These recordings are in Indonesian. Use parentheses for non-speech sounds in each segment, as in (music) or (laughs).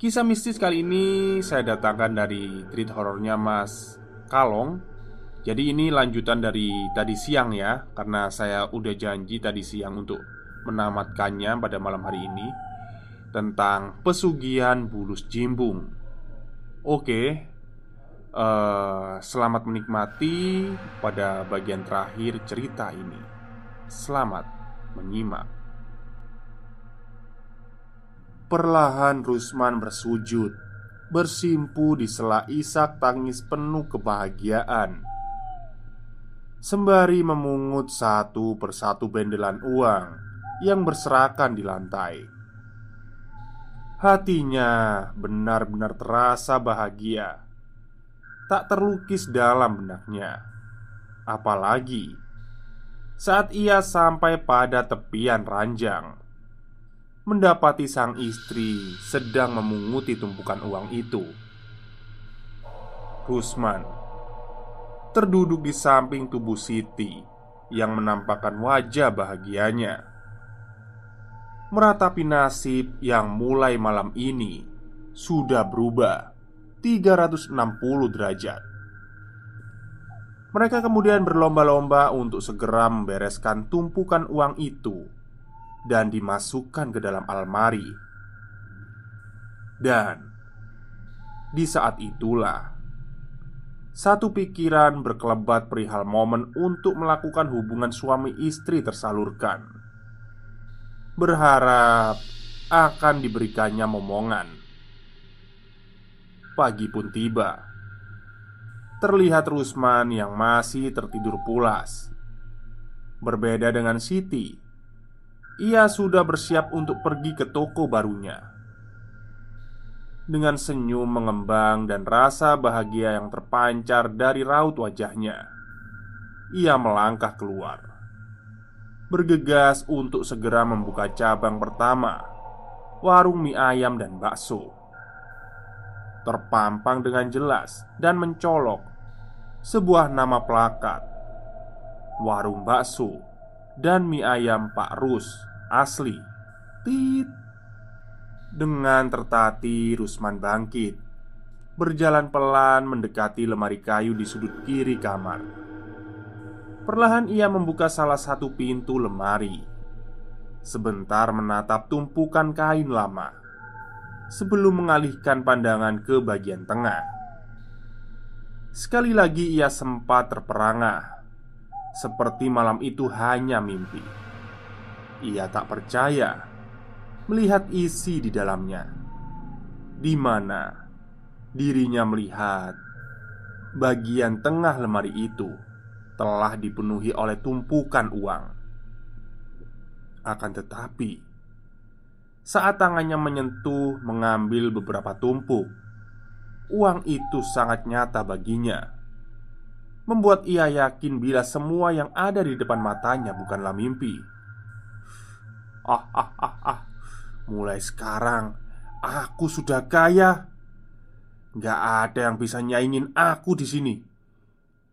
Kisah mistis kali ini saya datangkan dari treat horornya Mas Kalong. Jadi ini lanjutan dari tadi siang ya Karena saya udah janji tadi siang untuk menamatkannya pada malam hari ini Tentang pesugihan bulus jimbung. Oke uh, Selamat menikmati pada bagian terakhir cerita ini. Selamat menyimak Perlahan Rusman bersujud Bersimpu di sela isak tangis penuh kebahagiaan. Sembari memungut satu persatu bendelan uang Yang berserakan di lantai. Hatinya benar-benar terasa bahagia. Tak terlukis dalam benaknya. Apalagi saat ia sampai pada tepian ranjang mendapati sang istri sedang memunguti tumpukan uang itu. Rusman terduduk di samping tubuh Siti yang menampakkan wajah bahagianya. Meratapi nasib yang mulai malam ini sudah berubah 360 derajat. Mereka kemudian berlomba-lomba untuk segera membereskan tumpukan uang itu dan dimasukkan ke dalam almari. Dan di saat itulah satu pikiran berkelebat perihal momen untuk melakukan hubungan suami istri tersalurkan. Berharap akan diberikannya momongan. Pagi pun tiba. Terlihat Rusman yang masih tertidur pulas. Berbeda dengan Siti ia sudah bersiap untuk pergi ke toko barunya. Dengan senyum mengembang dan rasa bahagia yang terpancar dari raut wajahnya, ia melangkah keluar, bergegas untuk segera membuka cabang pertama, warung mie ayam dan bakso. Terpampang dengan jelas dan mencolok sebuah nama plakat, warung bakso dan mie ayam Pak Rus asli. Tit. Dengan tertati, Rusman bangkit, berjalan pelan mendekati lemari kayu di sudut kiri kamar. Perlahan ia membuka salah satu pintu lemari. Sebentar menatap tumpukan kain lama sebelum mengalihkan pandangan ke bagian tengah. Sekali lagi ia sempat terperangah, seperti malam itu hanya mimpi. Ia tak percaya melihat isi di dalamnya, di mana dirinya melihat bagian tengah lemari itu telah dipenuhi oleh tumpukan uang. Akan tetapi, saat tangannya menyentuh mengambil beberapa tumpuk, uang itu sangat nyata baginya, membuat ia yakin bila semua yang ada di depan matanya bukanlah mimpi. (laughs) Mulai sekarang aku sudah kaya. Gak ada yang bisa nyaingin aku di sini.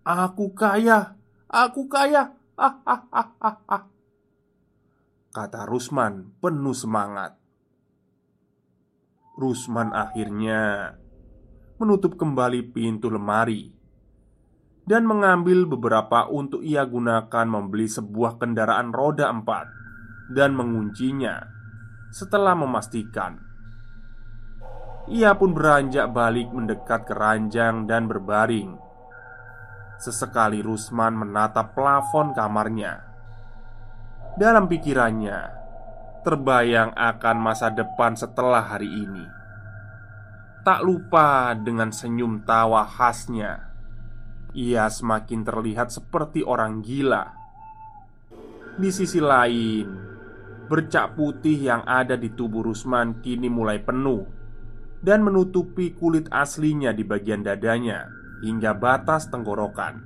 Aku kaya, aku kaya. (laughs) Kata Rusman penuh semangat. Rusman akhirnya menutup kembali pintu lemari dan mengambil beberapa untuk ia gunakan membeli sebuah kendaraan roda empat dan menguncinya setelah memastikan ia pun beranjak balik mendekat ke ranjang dan berbaring. Sesekali Rusman menatap plafon kamarnya. Dalam pikirannya, terbayang akan masa depan setelah hari ini. Tak lupa dengan senyum tawa khasnya, ia semakin terlihat seperti orang gila. Di sisi lain, bercak putih yang ada di tubuh Rusman kini mulai penuh dan menutupi kulit aslinya di bagian dadanya hingga batas tenggorokan.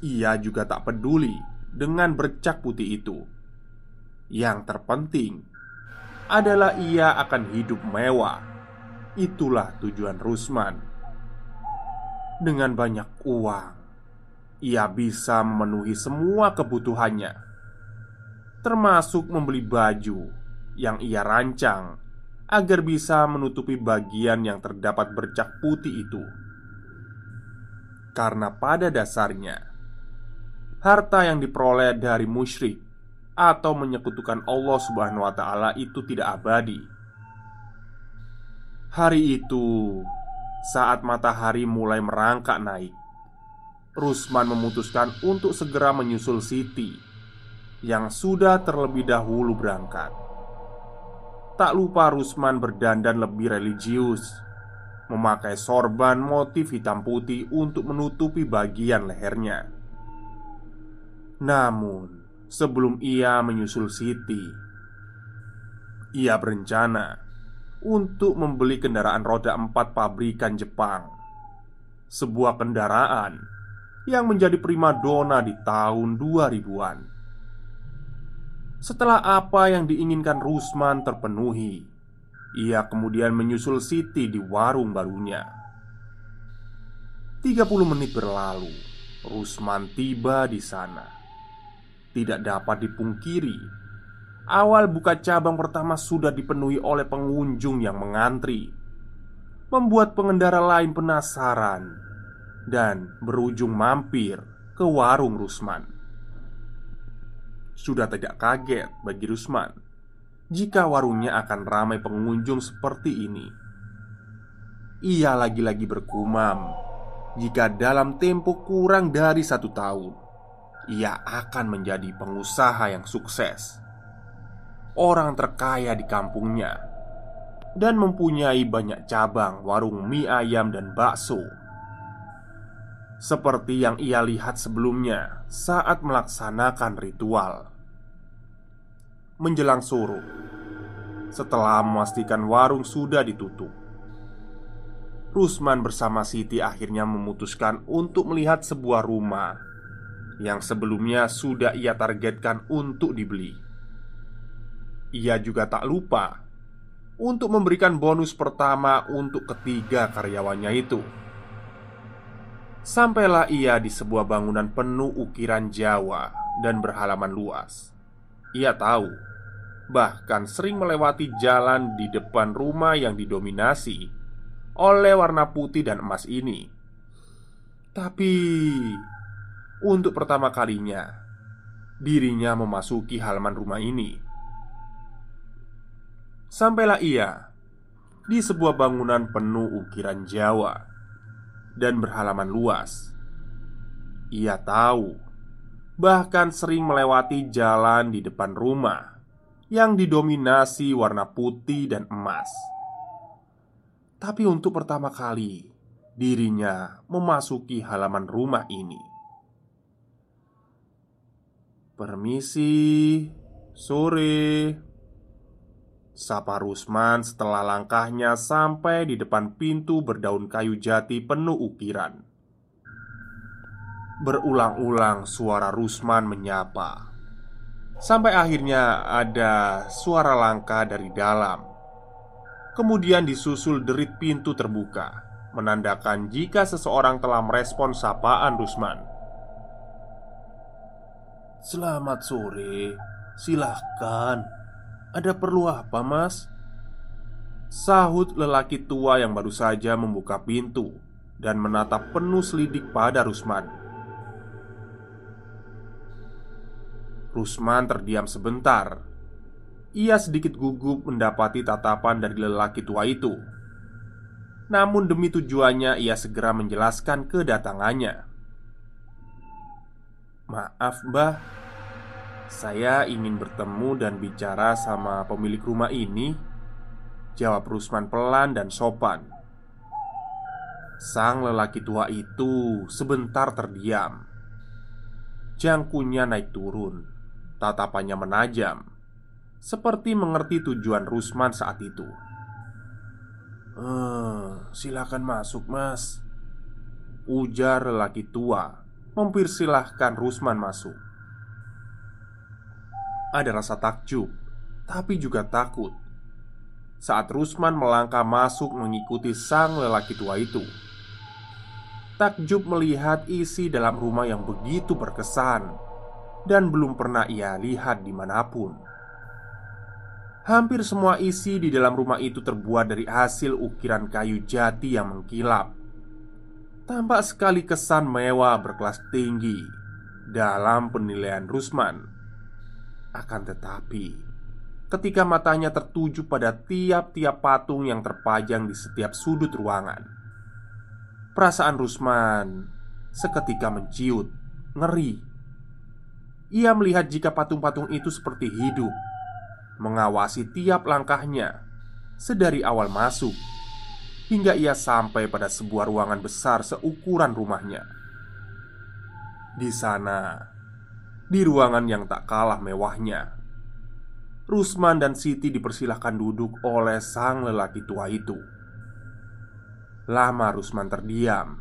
Ia juga tak peduli dengan bercak putih itu. Yang terpenting adalah ia akan hidup mewah. Itulah tujuan Rusman. Dengan banyak uang, ia bisa memenuhi semua kebutuhannya, termasuk membeli baju yang ia rancang agar bisa menutupi bagian yang terdapat bercak putih itu. Karena pada dasarnya, harta yang diperoleh dari musyrik atau menyekutukan Allah Subhanahu wa Ta'ala itu tidak abadi. Hari itu, saat matahari mulai merangkak naik, Rusman memutuskan untuk segera menyusul Siti yang sudah terlebih dahulu berangkat. Tak lupa Rusman berdandan lebih religius Memakai sorban motif hitam putih untuk menutupi bagian lehernya Namun sebelum ia menyusul Siti Ia berencana untuk membeli kendaraan roda empat pabrikan Jepang. Sebuah kendaraan yang menjadi primadona di tahun 2000-an. Setelah apa yang diinginkan Rusman terpenuhi, ia kemudian menyusul Siti di warung barunya. 30 menit berlalu, Rusman tiba di sana. Tidak dapat dipungkiri Awal buka cabang pertama sudah dipenuhi oleh pengunjung yang mengantri Membuat pengendara lain penasaran Dan berujung mampir ke warung Rusman Sudah tidak kaget bagi Rusman Jika warungnya akan ramai pengunjung seperti ini Ia lagi-lagi berkumam Jika dalam tempo kurang dari satu tahun Ia akan menjadi pengusaha yang sukses orang terkaya di kampungnya dan mempunyai banyak cabang warung mie ayam dan bakso. Seperti yang ia lihat sebelumnya saat melaksanakan ritual. Menjelang suruh, setelah memastikan warung sudah ditutup, Rusman bersama Siti akhirnya memutuskan untuk melihat sebuah rumah yang sebelumnya sudah ia targetkan untuk dibeli. Ia juga tak lupa untuk memberikan bonus pertama untuk ketiga karyawannya itu. Sampailah ia di sebuah bangunan penuh ukiran Jawa dan berhalaman luas. Ia tahu, bahkan sering melewati jalan di depan rumah yang didominasi oleh warna putih dan emas ini. Tapi untuk pertama kalinya, dirinya memasuki halaman rumah ini Sampailah ia di sebuah bangunan penuh ukiran Jawa dan berhalaman luas. Ia tahu, bahkan sering melewati jalan di depan rumah yang didominasi warna putih dan emas. Tapi untuk pertama kali, dirinya memasuki halaman rumah ini. Permisi, sore. Sapa Rusman setelah langkahnya sampai di depan pintu berdaun kayu jati penuh ukiran. Berulang-ulang suara Rusman menyapa. Sampai akhirnya ada suara langkah dari dalam. Kemudian disusul derit pintu terbuka Menandakan jika seseorang telah merespon sapaan Rusman. Selamat sore Silahkan Ada perlu apa mas? Sahut lelaki tua yang baru saja membuka pintu Dan menatap penuh selidik pada Rusman Rusman terdiam sebentar. Ia sedikit gugup mendapati tatapan dari lelaki tua itu. Namun, demi tujuannya, ia segera menjelaskan kedatangannya. "Maaf, Mbah, saya ingin bertemu dan bicara sama pemilik rumah ini." Jawab Rusman pelan dan sopan. Sang lelaki tua itu sebentar terdiam. Jangkunya naik turun Tatapannya menajam Seperti mengerti tujuan Rusman saat itu Hmm, silakan masuk mas Ujar lelaki tua Mempersilahkan Rusman masuk Ada rasa takjub Tapi juga takut Saat Rusman melangkah masuk mengikuti sang lelaki tua itu Takjub melihat isi dalam rumah yang begitu berkesan dan belum pernah ia lihat di mana pun. Hampir semua isi di dalam rumah itu terbuat dari hasil ukiran kayu jati yang mengkilap. Tampak sekali kesan mewah berkelas tinggi dalam penilaian Rusman. Akan tetapi, ketika matanya tertuju pada tiap-tiap patung yang terpajang di setiap sudut ruangan, perasaan Rusman seketika menciut, ngeri ia melihat jika patung-patung itu seperti hidup, mengawasi tiap langkahnya sedari awal masuk hingga ia sampai pada sebuah ruangan besar seukuran rumahnya. Di sana, di ruangan yang tak kalah mewahnya, Rusman dan Siti dipersilahkan duduk oleh sang lelaki tua itu. Lama Rusman terdiam,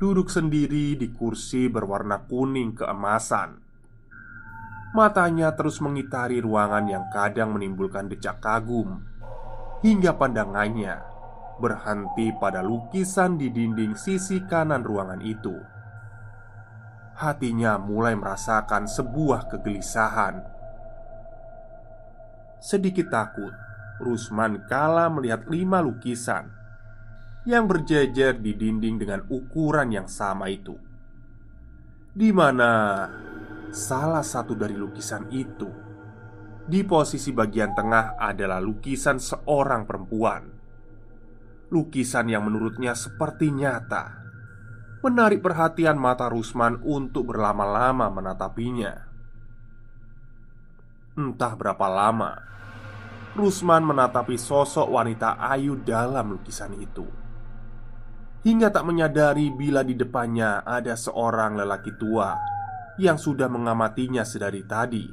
duduk sendiri di kursi berwarna kuning keemasan. Matanya terus mengitari ruangan yang kadang menimbulkan decak kagum Hingga pandangannya berhenti pada lukisan di dinding sisi kanan ruangan itu Hatinya mulai merasakan sebuah kegelisahan. Sedikit takut Rusman kala melihat lima lukisan Yang berjejer di dinding dengan ukuran yang sama itu. Di mana salah satu dari lukisan itu di posisi bagian tengah adalah lukisan seorang perempuan. Lukisan yang menurutnya seperti nyata, menarik perhatian mata Rusman untuk berlama-lama menatapinya. Entah berapa lama, Rusman menatapi sosok wanita ayu dalam lukisan itu. Hingga tak menyadari bila di depannya ada seorang lelaki tua yang sudah mengamatinya sedari tadi.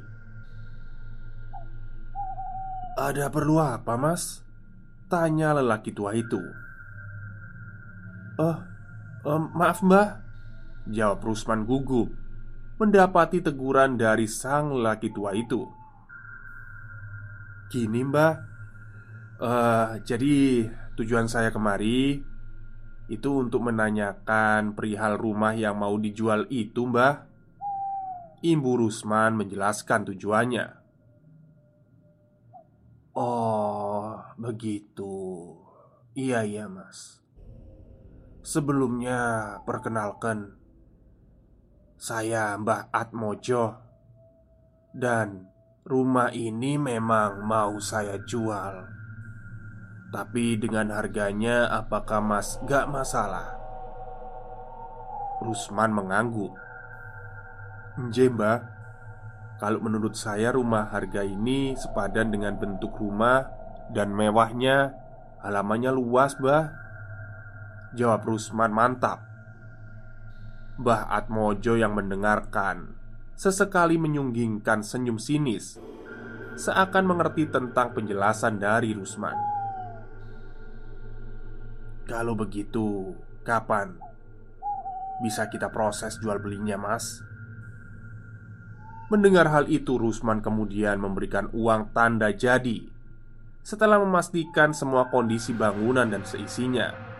"Ada perlu apa, Mas?" tanya lelaki tua itu. "Oh, um, maaf, Mbah," jawab Rusman gugup mendapati teguran dari sang lelaki tua itu. "Gini, Mbah, uh, jadi tujuan saya kemari itu untuk menanyakan perihal rumah yang mau dijual itu, Mbah." Ibu Rusman menjelaskan tujuannya. Oh, begitu. Iya, iya, Mas. Sebelumnya, perkenalkan, saya Mbah Atmojo, dan rumah ini memang mau saya jual. Tapi dengan harganya, apakah Mas gak masalah? Rusman mengangguk. Mbah Kalau menurut saya rumah harga ini sepadan dengan bentuk rumah Dan mewahnya Halamannya luas bah Jawab Rusman mantap Mbah Atmojo yang mendengarkan Sesekali menyunggingkan senyum sinis Seakan mengerti tentang penjelasan dari Rusman Kalau begitu, kapan bisa kita proses jual belinya, Mas? Mendengar hal itu, Rusman kemudian memberikan uang tanda jadi setelah memastikan semua kondisi bangunan dan seisinya.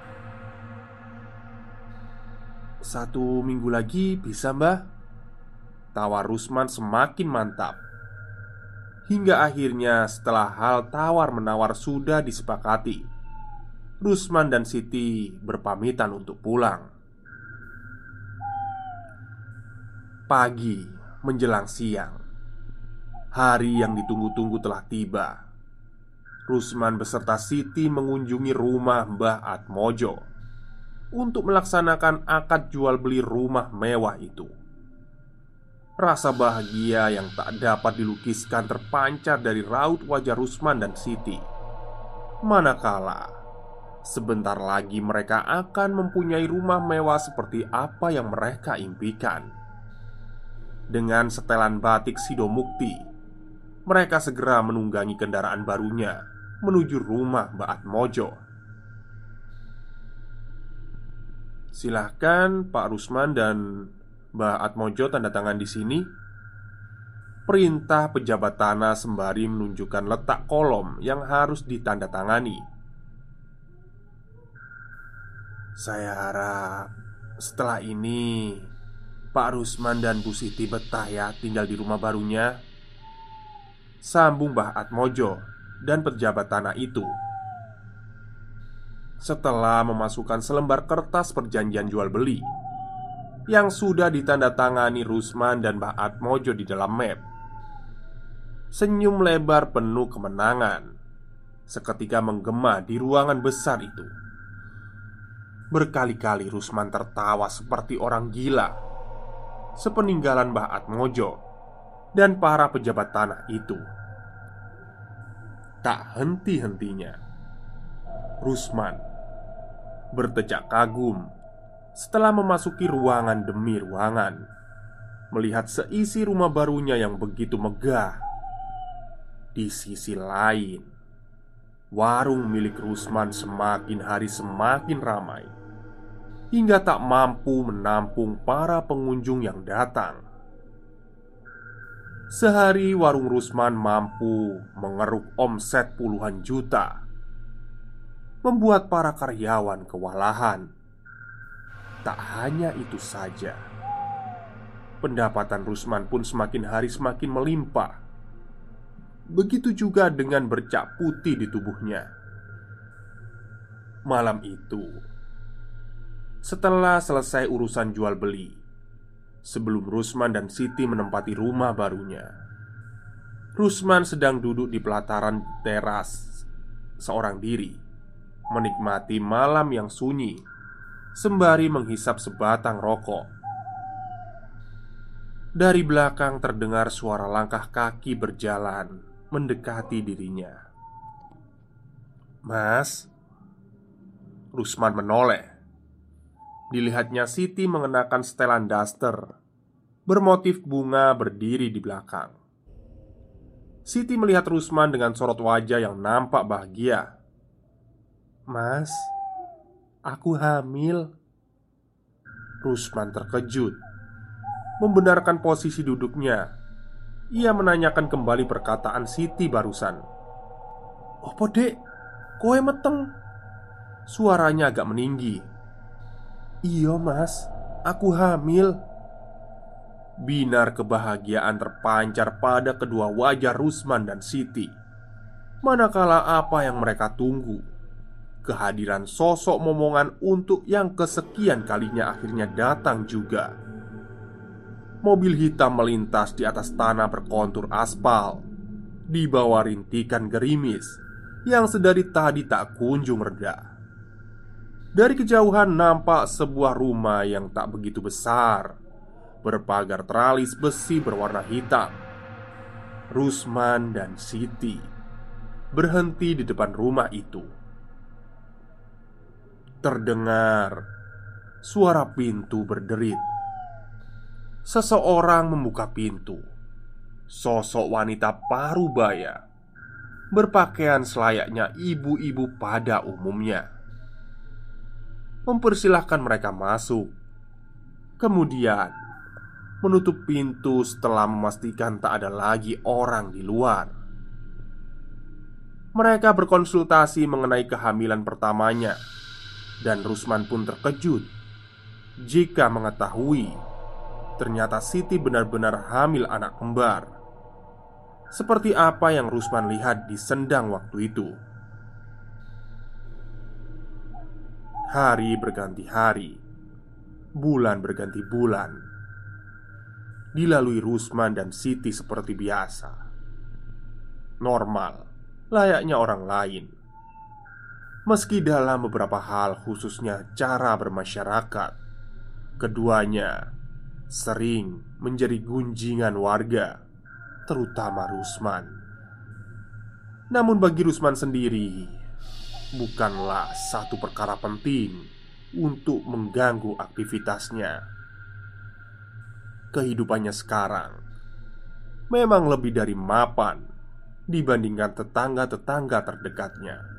Satu minggu lagi bisa, Mbah? Tawar Rusman semakin mantap. Hingga akhirnya, setelah hal tawar-menawar sudah disepakati, Rusman dan Siti berpamitan untuk pulang. Pagi menjelang siang Hari yang ditunggu-tunggu telah tiba Rusman beserta Siti mengunjungi rumah Mbah Atmojo Untuk melaksanakan akad jual beli rumah mewah itu. Rasa bahagia yang tak dapat dilukiskan terpancar dari raut wajah Rusman dan Siti. Manakala Sebentar lagi mereka akan mempunyai rumah mewah seperti apa yang mereka impikan. Dengan setelan batik Sidomukti Mereka segera menunggangi kendaraan barunya Menuju rumah Mbak Atmojo Silahkan Pak Rusman dan Mbak Atmojo tanda tangan di sini. Perintah pejabat tanah sembari menunjukkan letak kolom yang harus ditandatangani. Saya harap setelah ini Pak Rusman dan Bu Siti betah ya tinggal di rumah barunya. Sambung Mbah Atmojo dan pejabat tanah itu Setelah memasukkan selembar kertas perjanjian jual beli Yang sudah ditandatangani Rusman dan Mbah Atmojo di dalam map Senyum lebar penuh kemenangan Seketika menggema di ruangan besar itu Berkali-kali Rusman tertawa seperti orang gila sepeninggalan Mbah Atmojo dan para pejabat tanah itu. Tak henti-hentinya, Rusman bertecak kagum setelah memasuki ruangan demi ruangan, melihat seisi rumah barunya yang begitu megah. Di sisi lain, warung milik Rusman semakin hari semakin ramai hingga tak mampu menampung para pengunjung yang datang. Sehari warung Rusman mampu mengeruk omset puluhan juta, membuat para karyawan kewalahan. Tak hanya itu saja, pendapatan Rusman pun semakin hari semakin melimpah. Begitu juga dengan bercak putih di tubuhnya. Malam itu, setelah selesai urusan jual beli Sebelum Rusman dan Siti menempati rumah barunya Rusman sedang duduk di pelataran teras Seorang diri Menikmati malam yang sunyi Sembari menghisap sebatang rokok. Dari belakang terdengar suara langkah kaki berjalan Mendekati dirinya. Mas Rusman menoleh. Dilihatnya Siti mengenakan setelan daster Bermotif bunga berdiri di belakang. Siti melihat Rusman dengan sorot wajah yang nampak bahagia Mas, aku hamil. Rusman terkejut. Membenarkan posisi duduknya. Ia menanyakan kembali perkataan Siti barusan. Apa dek? Kowe meteng? Suaranya agak meninggi. Iya mas, aku hamil. Binar kebahagiaan terpancar pada kedua wajah Rusman dan Siti. Manakala apa yang mereka tunggu Kehadiran sosok momongan untuk yang kesekian kalinya akhirnya datang juga. Mobil hitam melintas di atas tanah berkontur aspal Di bawah rintikan gerimis Yang sedari tadi tak kunjung reda. Dari kejauhan nampak sebuah rumah yang tak begitu besar Berpagar teralis besi berwarna hitam. Rusman dan Siti Berhenti di depan rumah itu Terdengar Suara pintu berderit Seseorang membuka pintu Sosok wanita parubaya Berpakaian selayaknya ibu-ibu pada umumnya mempersilahkan mereka masuk. Kemudian, menutup pintu setelah memastikan tak ada lagi orang di luar. Mereka berkonsultasi mengenai kehamilan pertamanya, dan Rusman pun terkejut jika mengetahui ternyata Siti benar-benar hamil anak kembar. Seperti apa yang Rusman lihat di sendang waktu itu. Hari berganti hari, bulan berganti bulan. Dilalui Rusman dan Siti seperti biasa. Normal, layaknya orang lain. Meski dalam beberapa hal, khususnya cara bermasyarakat, keduanya sering menjadi gunjingan warga terutama Rusman. Namun bagi Rusman sendiri, bukanlah satu perkara penting untuk mengganggu aktivitasnya. Kehidupannya sekarang memang lebih dari mapan dibandingkan tetangga-tetangga terdekatnya.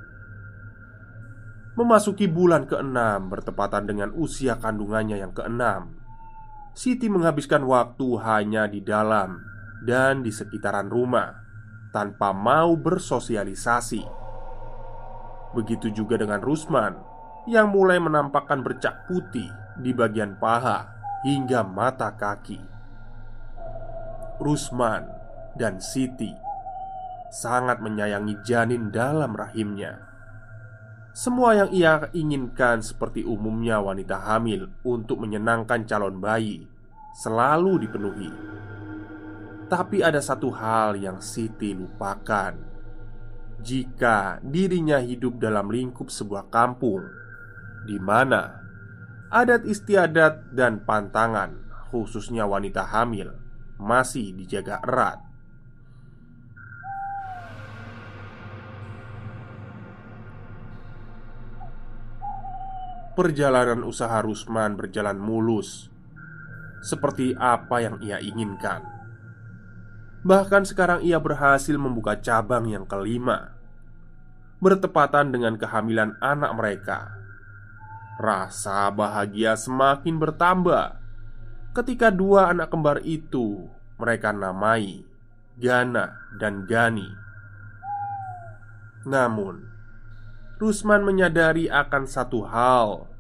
Memasuki bulan keenam bertepatan dengan usia kandungannya yang keenam, Siti menghabiskan waktu hanya di dalam dan di sekitaran rumah tanpa mau bersosialisasi. Begitu juga dengan Rusman yang mulai menampakkan bercak putih di bagian paha hingga mata kaki. Rusman dan Siti sangat menyayangi janin dalam rahimnya. Semua yang ia inginkan, seperti umumnya wanita hamil, untuk menyenangkan calon bayi, selalu dipenuhi. Tapi ada satu hal yang Siti lupakan Jika dirinya hidup dalam lingkup sebuah kampung di mana adat istiadat dan pantangan khususnya wanita hamil masih dijaga erat Perjalanan usaha Rusman berjalan mulus Seperti apa yang ia inginkan. Bahkan sekarang ia berhasil membuka cabang yang kelima Bertepatan dengan kehamilan anak mereka. Rasa bahagia semakin bertambah Ketika dua anak kembar itu mereka namai Gana dan Gani. Namun Rusman menyadari akan satu hal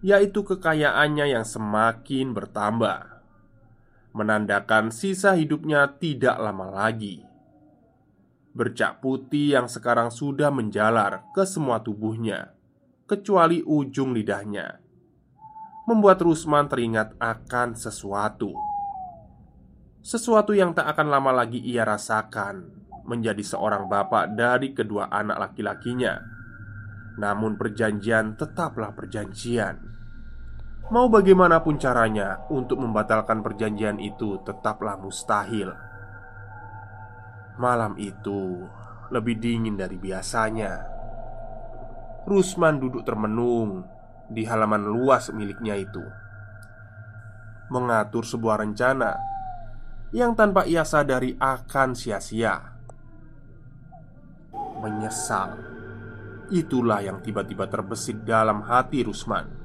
Yaitu kekayaannya yang semakin bertambah menandakan sisa hidupnya tidak lama lagi. Bercak putih yang sekarang sudah menjalar ke semua tubuhnya, kecuali ujung lidahnya, membuat Rusman teringat akan sesuatu. Sesuatu yang tak akan lama lagi ia rasakan menjadi seorang bapak dari kedua anak laki-lakinya. Namun, perjanjian tetaplah perjanjian Mau bagaimanapun caranya untuk membatalkan perjanjian itu tetaplah mustahil. Malam itu lebih dingin dari biasanya. Rusman duduk termenung di halaman luas miliknya itu, mengatur sebuah rencana yang tanpa ia sadari akan sia-sia. Menyesal, itulah yang tiba-tiba terbesit dalam hati Rusman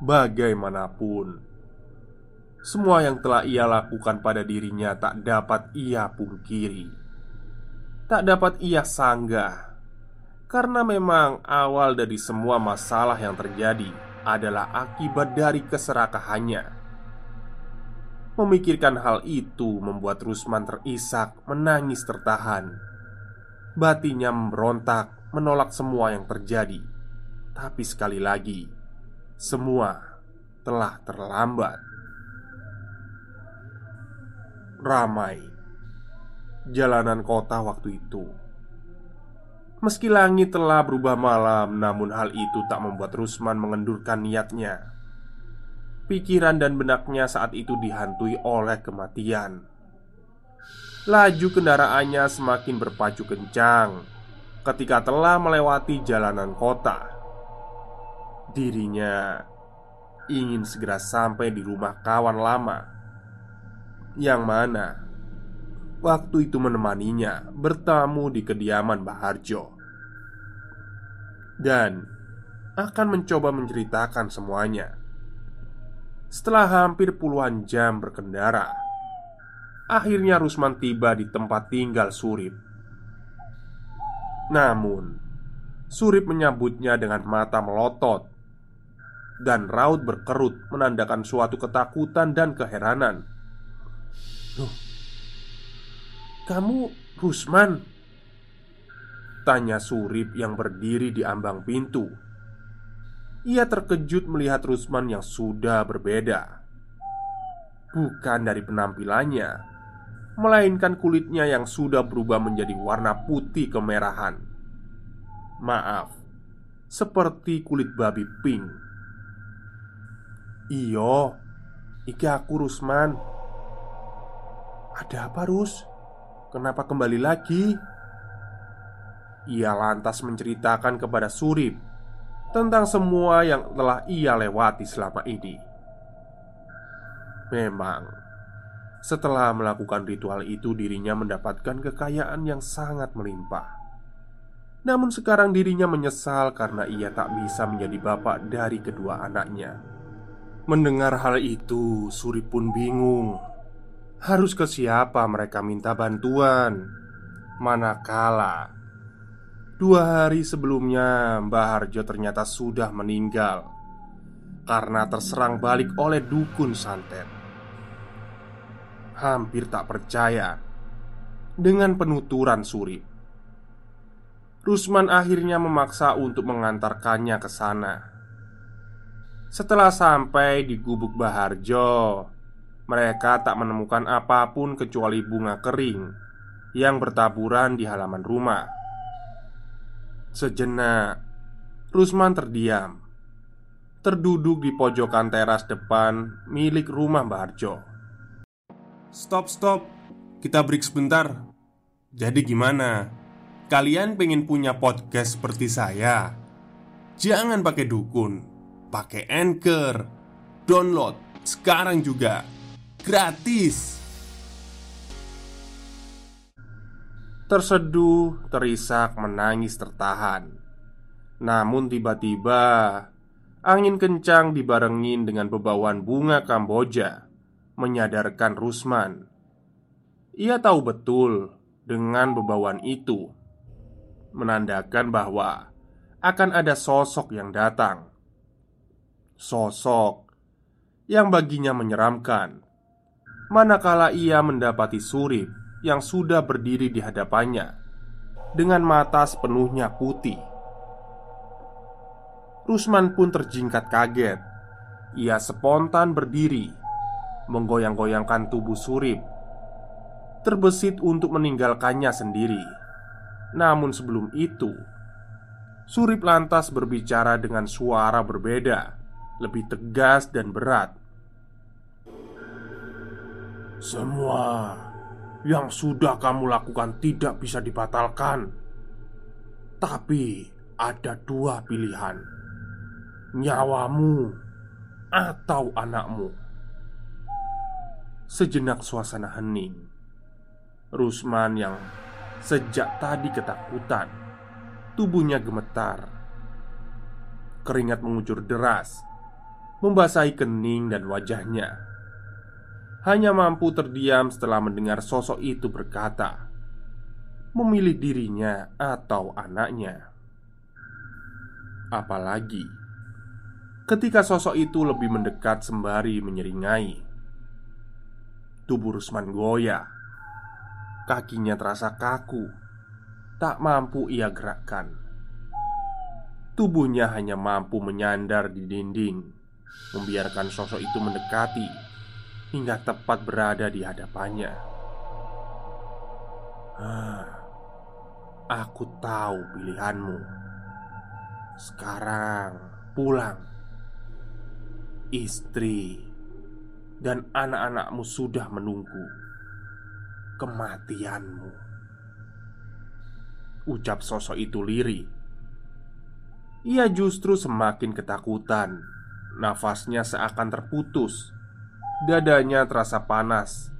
Bagaimanapun, semua yang telah ia lakukan pada dirinya tak dapat ia pungkiri, tak dapat ia sanggah, karena memang awal dari semua masalah yang terjadi adalah akibat dari keserakahannya. Memikirkan hal itu membuat Rusman terisak, menangis tertahan. Batinya memberontak, menolak semua yang terjadi. Tapi sekali lagi, semua telah terlambat. Ramai jalanan kota waktu itu. Meski langit telah berubah malam, namun hal itu tak membuat Rusman mengendurkan niatnya. Pikiran dan benaknya saat itu dihantui oleh kematian. Laju kendaraannya semakin berpacu kencang ketika telah melewati jalanan kota. Dirinya ingin segera sampai di rumah kawan lama Yang mana Waktu itu menemaninya bertamu di kediaman Baharjo Dan akan mencoba menceritakan semuanya Setelah hampir puluhan jam berkendara, akhirnya Rusman tiba di tempat tinggal Surip. Namun, Surip menyambutnya dengan mata melotot dan raut berkerut menandakan suatu ketakutan dan keheranan. "Loh, kamu Rusman?" tanya Surip yang berdiri di ambang pintu. Ia terkejut melihat Rusman yang sudah berbeda Bukan dari penampilannya Melainkan kulitnya yang sudah berubah menjadi warna putih kemerahan Maaf Seperti kulit babi pink Iyo Iki aku Rusman Ada apa Rus? Kenapa kembali lagi? Ia lantas menceritakan kepada Surip tentang semua yang telah ia lewati selama ini. Memang, setelah melakukan ritual itu, dirinya mendapatkan kekayaan yang sangat melimpah. Namun, sekarang dirinya menyesal karena ia tak bisa menjadi bapak dari kedua anaknya. Mendengar hal itu, Suri pun bingung. Harus ke siapa mereka minta bantuan? Manakala Dua hari sebelumnya, Mbah Harjo ternyata sudah meninggal karena terserang balik oleh dukun santet. Hampir tak percaya dengan penuturan Suri. Rusman akhirnya memaksa untuk mengantarkannya ke sana. Setelah sampai di gubuk Baharjo, mereka tak menemukan apa pun kecuali bunga kering yang bertaburan di halaman rumah. Sejenak, Rusman terdiam Terduduk di pojokan teras depan milik rumah Mbak Harjo Stop, stop. Kita break sebentar. Jadi gimana? Kalian pengen punya podcast seperti saya? Jangan pakai dukun. Pakai Anchor. Download sekarang juga. Gratis. Terseduh, terisak, menangis tertahan. Namun tiba-tiba Angin kencang dibarengin dengan bebauan bunga Kamboja Menyadarkan Rusman Ia tahu betul dengan bebauan itu Menandakan bahwa Akan ada sosok yang datang Sosok yang baginya menyeramkan Manakala ia mendapati surip yang sudah berdiri di hadapannya dengan mata sepenuhnya putih. Rusman pun terjingkat kaget. Ia spontan berdiri, menggoyang-goyangkan tubuh Surip, terbesit untuk meninggalkannya sendiri. Namun sebelum itu, Surip lantas berbicara dengan suara berbeda, lebih tegas dan berat. Semua yang sudah kamu lakukan tidak bisa dibatalkan. Tapi ada dua pilihan: nyawamu atau anakmu. Sejenak suasana hening. Rusman yang sejak tadi ketakutan, tubuhnya gemetar. Keringat mengucur deras, membasahi kening dan wajahnya hanya mampu terdiam setelah mendengar sosok itu berkata, "Memilih dirinya atau anaknya." Apalagi ketika sosok itu lebih mendekat sembari menyeringai. Tubuh Rusman goyah, kakinya terasa kaku, tak mampu ia gerakkan. Tubuhnya hanya mampu menyandar di dinding, membiarkan sosok itu mendekati hingga tepat berada di hadapannya. Ah, aku tahu pilihanmu. Sekarang pulang. Istri dan anak-anakmu sudah menunggu kematianmu. Ucap sosok itu lirih. Ia justru semakin ketakutan. Nafasnya seakan terputus Dadanya terasa panas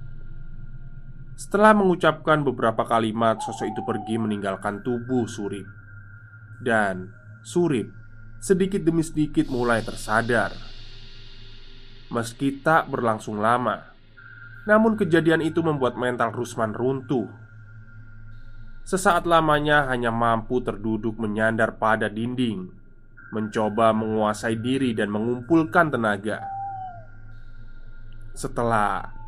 Setelah mengucapkan beberapa kalimat Sosok itu pergi meninggalkan tubuh Surip Dan Surip sedikit demi sedikit mulai tersadar Meski tak berlangsung lama. Namun kejadian itu membuat mental Rusman runtuh. Sesaat lamanya hanya mampu terduduk menyandar pada dinding Mencoba menguasai diri dan mengumpulkan tenaga. Setelah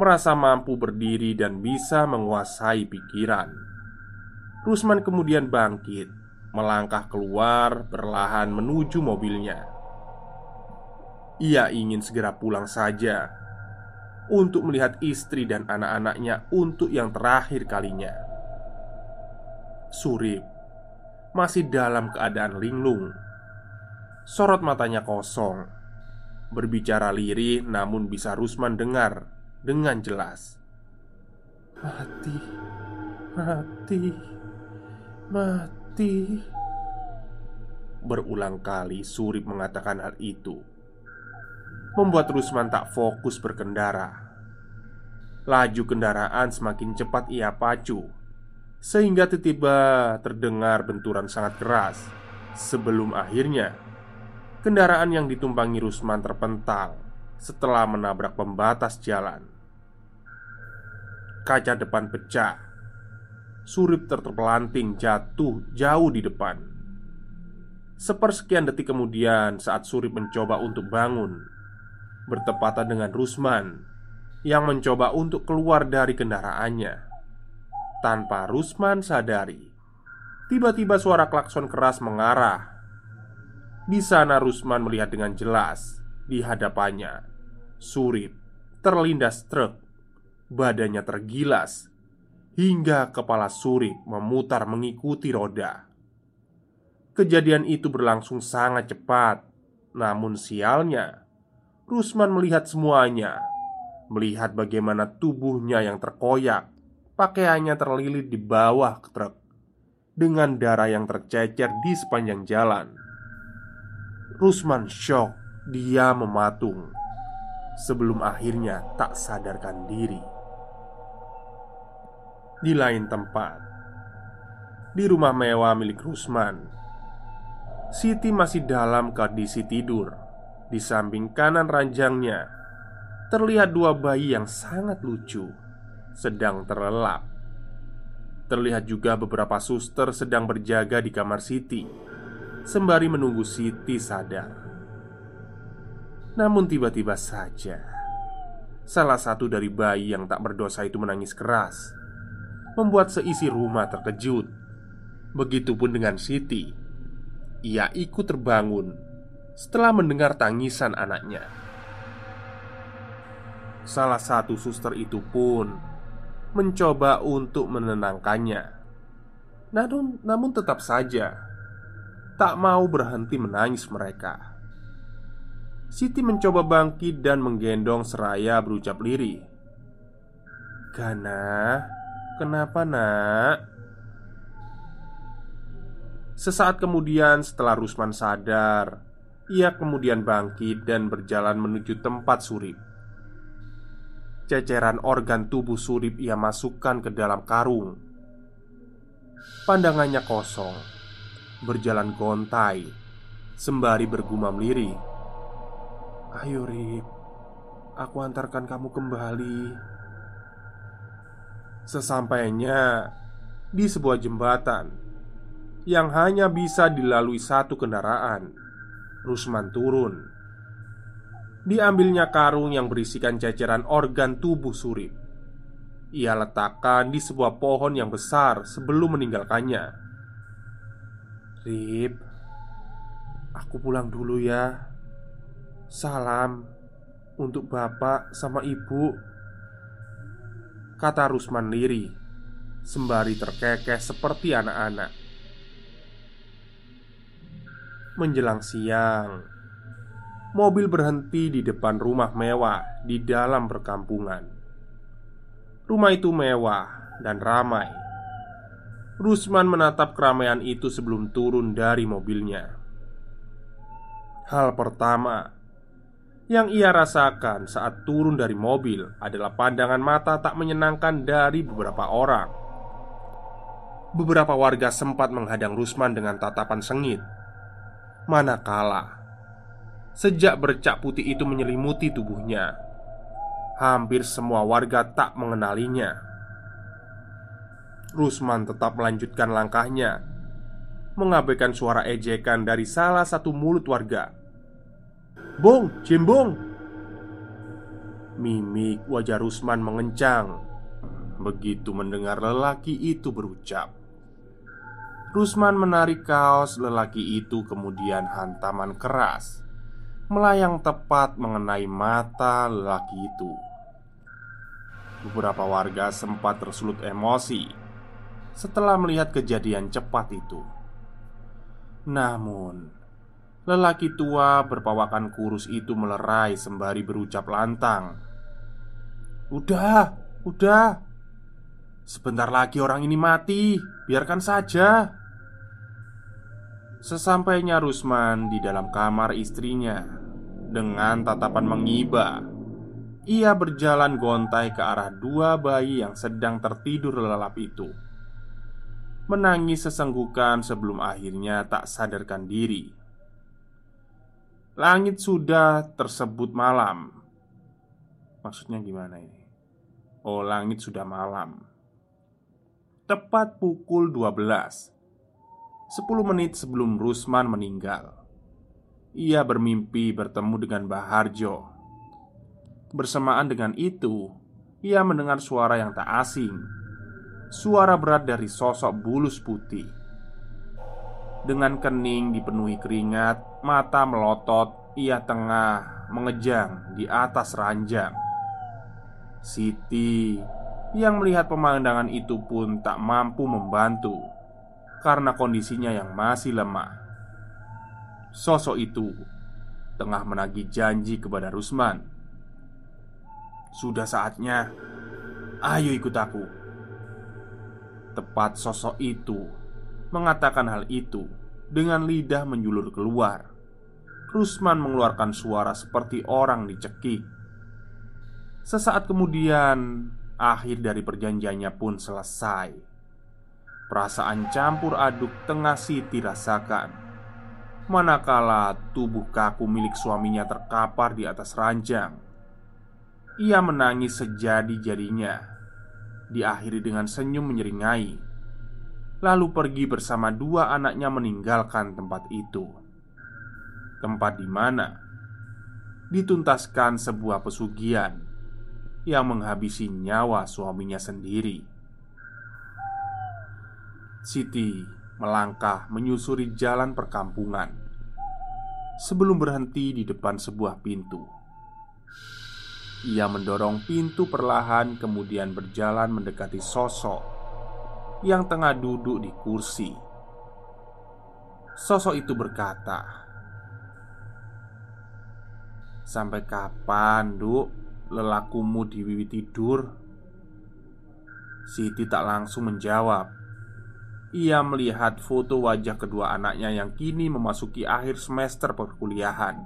merasa mampu berdiri dan bisa menguasai pikiran Rusman kemudian bangkit Melangkah keluar berlahan menuju mobilnya ia ingin segera pulang saja untuk melihat istri dan anak-anaknya untuk yang terakhir kalinya. Surip masih dalam keadaan linglung. Sorot matanya kosong. Berbicara lirih namun bisa Rusman dengar dengan jelas. Mati. Mati. Mati. Berulang kali Surip mengatakan hal itu membuat Rusman tak fokus berkendara. Laju kendaraan semakin cepat ia pacu Sehingga tiba-tiba terdengar benturan sangat keras. Sebelum akhirnya Kendaraan yang ditumpangi Rusman terpental Setelah menabrak pembatas jalan. Kaca depan pecah Surip terpelanting jatuh jauh di depan. Sepersekian detik kemudian saat Surip mencoba untuk bangun bertepatan dengan Rusman yang mencoba untuk keluar dari kendaraannya. Tanpa Rusman sadari, tiba-tiba suara klakson keras mengarah. Di sana Rusman melihat dengan jelas di hadapannya Surip terlindas truk, badannya tergilas hingga kepala Surip memutar mengikuti roda. Kejadian itu berlangsung sangat cepat, namun sialnya Rusman melihat semuanya Melihat bagaimana tubuhnya yang terkoyak Pakaiannya terlilit di bawah truk Dengan darah yang tercecer di sepanjang jalan. Rusman shock Dia mematung Sebelum akhirnya tak sadarkan diri. Di lain tempat Di rumah mewah milik Rusman Siti masih dalam kondisi tidur di samping kanan ranjangnya terlihat dua bayi yang sangat lucu sedang terlelap. Terlihat juga beberapa suster sedang berjaga di kamar Siti sembari menunggu Siti sadar. Namun tiba-tiba saja salah satu dari bayi yang tak berdosa itu menangis keras, membuat seisi rumah terkejut. Begitupun dengan Siti. Ia ikut terbangun setelah mendengar tangisan anaknya. Salah satu suster itu pun mencoba untuk menenangkannya. Namun, namun tetap saja tak mau berhenti menangis mereka. Siti mencoba bangkit dan menggendong seraya berucap lirih. "Gana, kenapa, Nak?" Sesaat kemudian, setelah Rusman sadar ia kemudian bangkit dan berjalan menuju tempat Surip. Ceceran organ tubuh Surip ia masukkan ke dalam karung. Pandangannya kosong, berjalan gontai, sembari bergumam lirih. "Ayo, Rip, aku antarkan kamu kembali." Sesampainya di sebuah jembatan yang hanya bisa dilalui satu kendaraan, Rusman turun. Diambilnya karung yang berisikan ceceran organ tubuh Surip. Ia letakkan di sebuah pohon yang besar sebelum meninggalkannya. Rip Aku pulang dulu ya. Salam Untuk bapak sama ibu. Kata Rusman liri Sembari terkekeh seperti anak-anak Menjelang siang, mobil berhenti di depan rumah mewah di dalam perkampungan. Rumah itu mewah dan ramai. Rusman menatap keramaian itu sebelum turun dari mobilnya. Hal pertama yang ia rasakan saat turun dari mobil adalah pandangan mata tak menyenangkan dari beberapa orang. Beberapa warga sempat menghadang Rusman dengan tatapan sengit Manakala Sejak bercak putih itu menyelimuti tubuhnya. Hampir semua warga tak mengenalinya. Rusman tetap melanjutkan langkahnya Mengabaikan suara ejekan dari salah satu mulut warga. Bong, Jimbong Mimik wajah Rusman mengencang. Begitu mendengar lelaki itu berucap Rusman menarik kaos lelaki itu kemudian hantaman keras Melayang tepat mengenai mata lelaki itu. Beberapa warga sempat tersulut emosi Setelah melihat kejadian cepat itu. Namun Lelaki tua berpawakan kurus itu melerai sembari berucap lantang. Udah, udah Sebentar lagi orang ini mati. Biarkan saja. Sesampainya Rusman di dalam kamar istrinya Dengan tatapan mengiba. Ia berjalan gontai ke arah dua bayi yang sedang tertidur lelap itu. Menangis sesenggukan sebelum akhirnya tak sadarkan diri. Langit sudah tersebut malam. Maksudnya gimana ini? Oh langit sudah malam Tepat pukul 12 Sepuluh menit sebelum Rusman meninggal. Ia bermimpi bertemu dengan Baharjo Bersamaan dengan itu Ia mendengar suara yang tak asing. Suara berat dari sosok bulus putih. Dengan kening dipenuhi keringat Mata melotot Ia tengah mengejang di atas ranjang. Siti yang melihat pemandangan itu pun tak mampu membantu karena kondisinya yang masih lemah. Sosok itu tengah menagih janji kepada Rusman. "Sudah saatnya, ayo ikut aku." Tepat sosok itu mengatakan hal itu dengan lidah menjulur keluar. Rusman mengeluarkan suara seperti orang dicekik. Sesaat kemudian, akhir dari perjanjiannya pun selesai. Perasaan campur aduk tengah Siti rasakan Manakala tubuh kaku milik suaminya terkapar di atas ranjang. Ia menangis sejadi-jadinya. Diakhiri dengan senyum menyeringai. Lalu pergi bersama dua anaknya meninggalkan tempat itu. Tempat di mana? Dituntaskan sebuah pesugihan Yang menghabisi nyawa suaminya sendiri Siti melangkah menyusuri jalan perkampungan sebelum berhenti di depan sebuah pintu. Ia mendorong pintu perlahan, kemudian berjalan mendekati sosok yang tengah duduk di kursi. Sosok itu berkata, "Sampai kapan, Duk, lelakumu diwiwi tidur?" Siti tak langsung menjawab ia melihat foto wajah kedua anaknya yang kini memasuki akhir semester perkuliahan.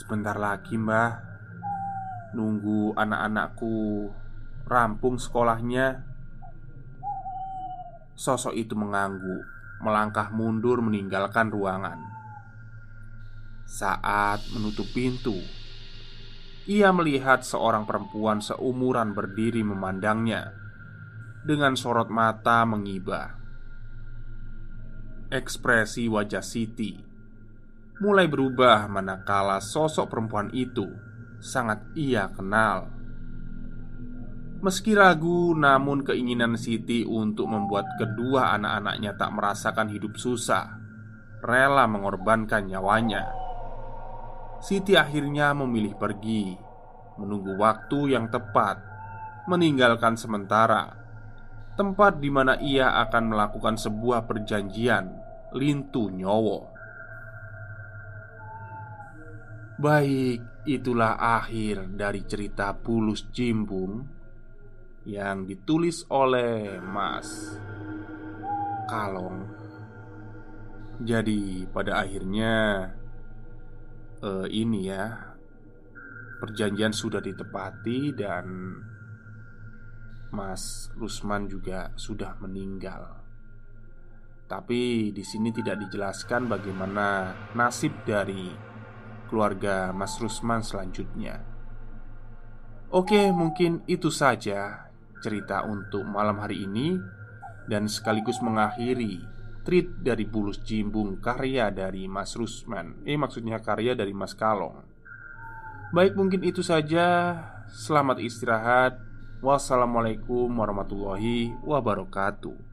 Sebentar lagi, Mbah. Nunggu anak-anakku rampung sekolahnya. Sosok itu mengangguk, melangkah mundur meninggalkan ruangan. Saat menutup pintu, ia melihat seorang perempuan seumuran berdiri memandangnya dengan sorot mata mengibah. Ekspresi wajah Siti mulai berubah manakala sosok perempuan itu sangat ia kenal. Meski ragu, namun keinginan Siti untuk membuat kedua anak-anaknya tak merasakan hidup susah, rela mengorbankan nyawanya. Siti akhirnya memilih pergi, menunggu waktu yang tepat, meninggalkan sementara tempat di mana ia akan melakukan sebuah perjanjian lintu nyowo. Baik, itulah akhir dari cerita Bulus Jimbung yang ditulis oleh Mas Kalong. Jadi pada akhirnya ini ya perjanjian sudah ditepati dan Mas Rusman juga sudah meninggal. Tapi di sini tidak dijelaskan bagaimana nasib dari keluarga Mas Rusman selanjutnya. Oke, mungkin itu saja cerita untuk malam hari ini dan sekaligus mengakhiri treat dari Bulus Jimbung karya dari Mas Rusman. Eh maksudnya karya dari Mas Kalong. Baik, mungkin itu saja. Selamat istirahat. Wassalamualaikum warahmatullahi wabarakatuh.